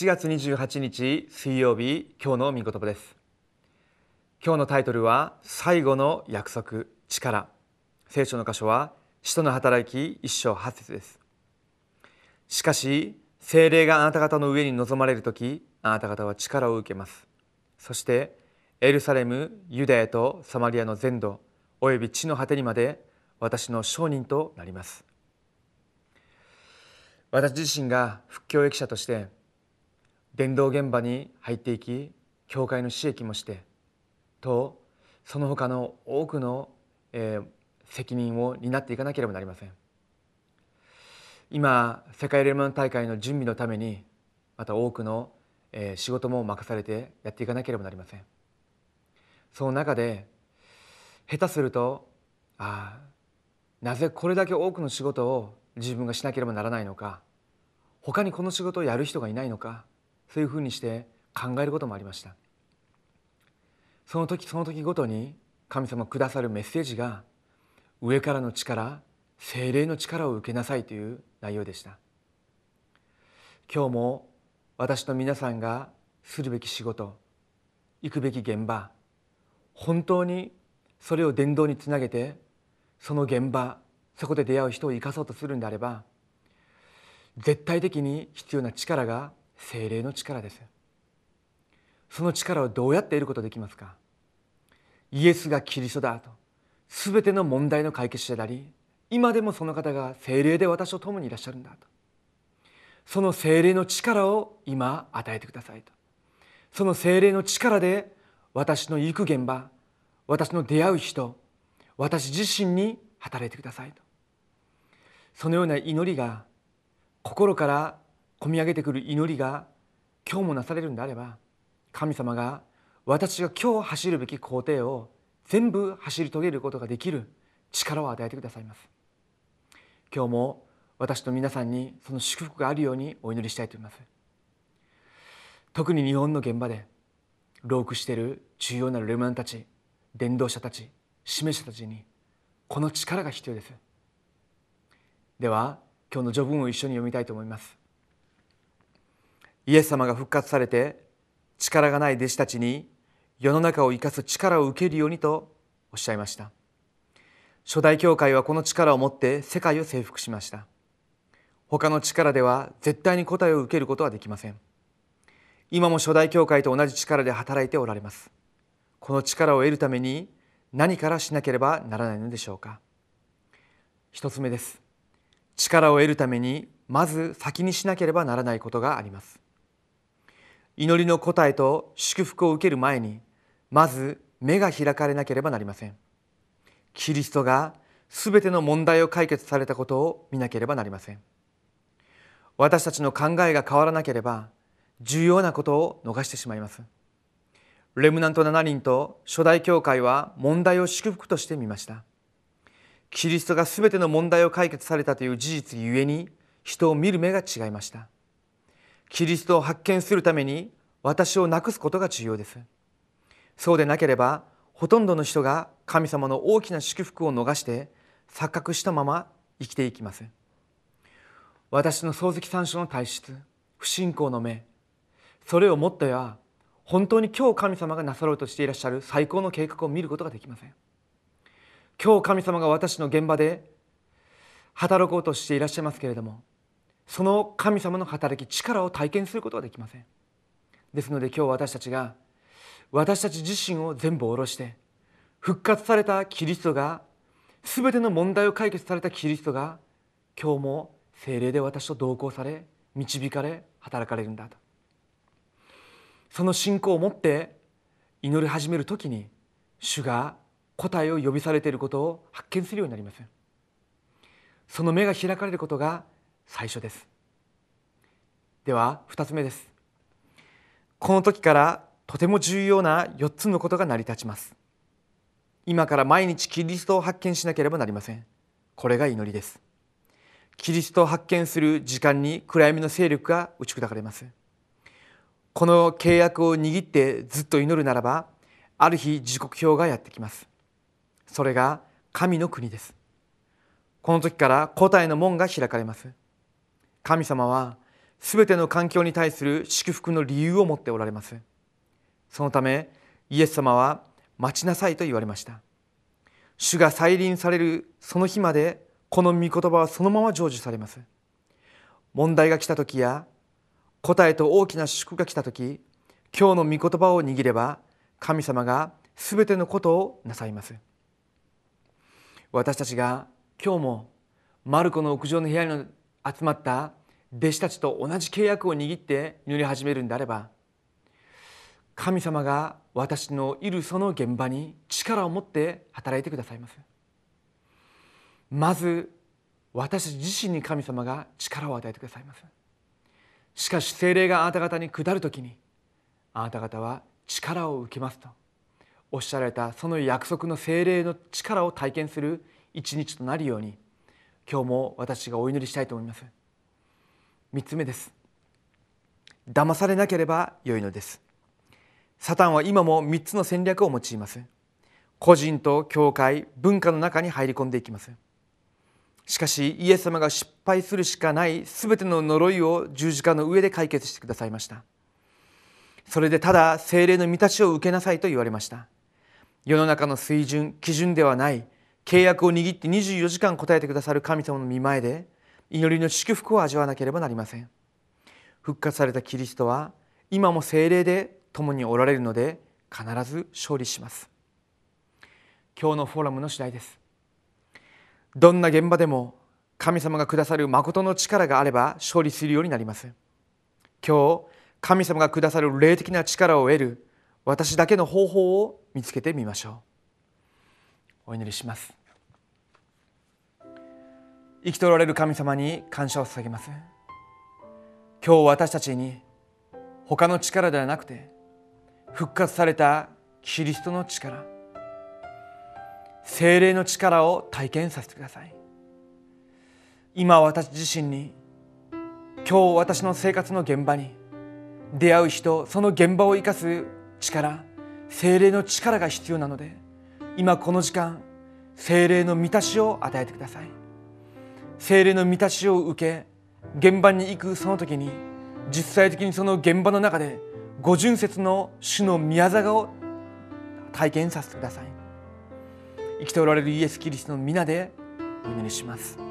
7月28日水曜日今日の御言葉です。今日のタイトルは最後の約束力。聖書の箇所は使徒の働き一章八節です。しかし精霊があなた方の上に臨まれる時あなた方は力を受けます。そしてエルサレムユダヤとサマリアの全土および地の果てにまで私の証人となります。私自身が復興益者として伝道現場に入っていき教会の使役もしてとその他の多くの、えー、責任を担っていかなければなりません。今世界レモン大会の準備のためにまた多くの、えー、仕事も任されてやっていかなければなりません。その中で下手するとああなぜこれだけ多くの仕事を自分がしなければならないのか他にこの仕事をやる人がいないのかそういうふうにして考えることもありました。その時その時ごとに神様くださるメッセージが上からの力精霊の力を受けなさいという内容でした。今日も私と皆さんがするべき仕事行くべき現場本当にそれを伝道につなげてその現場そこで出会う人を生かそうとするんであれば絶対的に必要な力が精霊の力です。その力をどうやって得ることできますか？イエスがキリストだと全ての問題の解決者であり今でもその方が精霊で私と共にいらっしゃるんだと。その精霊の力を今与えてくださいと。その精霊の力で私の行く現場私の出会う人私自身に働いてくださいと。そのような祈りが心から込み上げてくる祈りが今日もなされるんであれば神様が私が今日走るべき工程を全部走り遂げることができる力を与えてくださいます。今日も私と皆さんにその祝福があるようにお祈りしたいと思います。特に日本の現場でロークしている重要なレムナンたち伝道者たち示者たちにこの力が必要です。では今日の序文を一緒に読みたいと思います。イエス様が復活されて力がない弟子たちに世の中を生かす力を受けるようにとおっしゃいました。初代教会はこの力を持って世界を征服しました。他の力では絶対に答えを受けることはできません。今も初代教会と同じ力で働いておられます。この力を得るために何からしなければならないのでしょうか。一つ目です。力を得るためにまず先にしなければならないことがあります。祈りの答えと祝福を受ける前にまず目が開かれなければなりません。キリストがすべての問題を解決されたことを見なければなりません。私たちの考えが変わらなければ重要なことを逃してしまいます。レムナント7人と初代教会は問題を祝福としてみました。キリストがすべての問題を解決されたという事実ゆえに人を見る目が違いました。キリストを発見するために私をなくすことが重要です。そうでなければほとんどの人が神様の大きな祝福を逃して錯覚したまま生きていきます。私の漱石三書の体質不信仰の目それをもっては本当に今日神様がなさろうとしていらっしゃる最高の計画を見ることができません。今日神様が私の現場で働こうとしていらっしゃいますけれどもその神様の働き力を体験することはできません。ですので今日私たちが私たち自身を全部下ろして復活されたキリストが全ての問題を解決されたキリストが今日も精霊で私と同行され導かれ働かれるんだと。その信仰を持って祈り始める時に主が答えを呼びされていることを発見するようになりますその目が開かれることが最初です。では2つ目です。この時からとても重要な4つのことが成り立ちます。今から毎日キリストを発見しなければなりません。これが祈りです。キリストを発見する時間に暗闇の勢力が打ち砕かれます。この契約を握ってずっと祈るならばある日時刻表がやってきます。それが神の国です。この時から答えの門が開かれます。神様はすべての環境に対する祝福の理由を持っておられます。そのためイエス様は待ちなさいと言われました。主が再臨されるその日までこの御言葉はそのまま成就されます。問題が来た時や答えと大きな祝福が来た時今日の御言葉を握れば神様がすべてのことをなさいます。私たちが今日もマルコの屋上の部屋に集まった弟子たちと同じ契約を握って祈り始めるんであれば神様が私のいるその現場に力を持って働いてくださいます。まず私自身に神様が力を与えてくださいます。しかし精霊があなた方に下る時にあなた方は力を受けますとおっしゃられたその約束の精霊の力を体験する一日となるように今日も私がお祈りしたいと思います。3つ目です。騙されなければよいのです。サタンは今も3つの戦略を用います。個人と教会文化の中に入り込んでいきます。しかしイエス様が失敗するしかない全ての呪いを十字架の上で解決してくださいました。それでただ精霊の満たしを受けなさいと言われました。世の中の水準基準ではない。契約を握って24時間答えてくださる神様の見前で祈りの祝福を味わわなければなりません。復活されたキリストは今も精霊で共におられるので必ず勝利します。今日のフォーラムの次第です。どんな現場でも神様がくださる誠の力があれば勝利するようになります。今日神様がくださる霊的な力を得る私だけの方法を見つけてみましょう。お祈りします。生きとられる神様に感謝を捧げます。今日私たちに他の力ではなくて復活されたキリストの力精霊の力を体験させてください。今私自身に今日私の生活の現場に出会う人その現場を生かす力精霊の力が必要なので今この時間精霊の満たしを与えてください。精霊の満たしを受け現場に行くその時に実際的にその現場の中で五巡節の主の宮沢を体験させてください。生きておられるイエス・キリストの皆でお祈りします。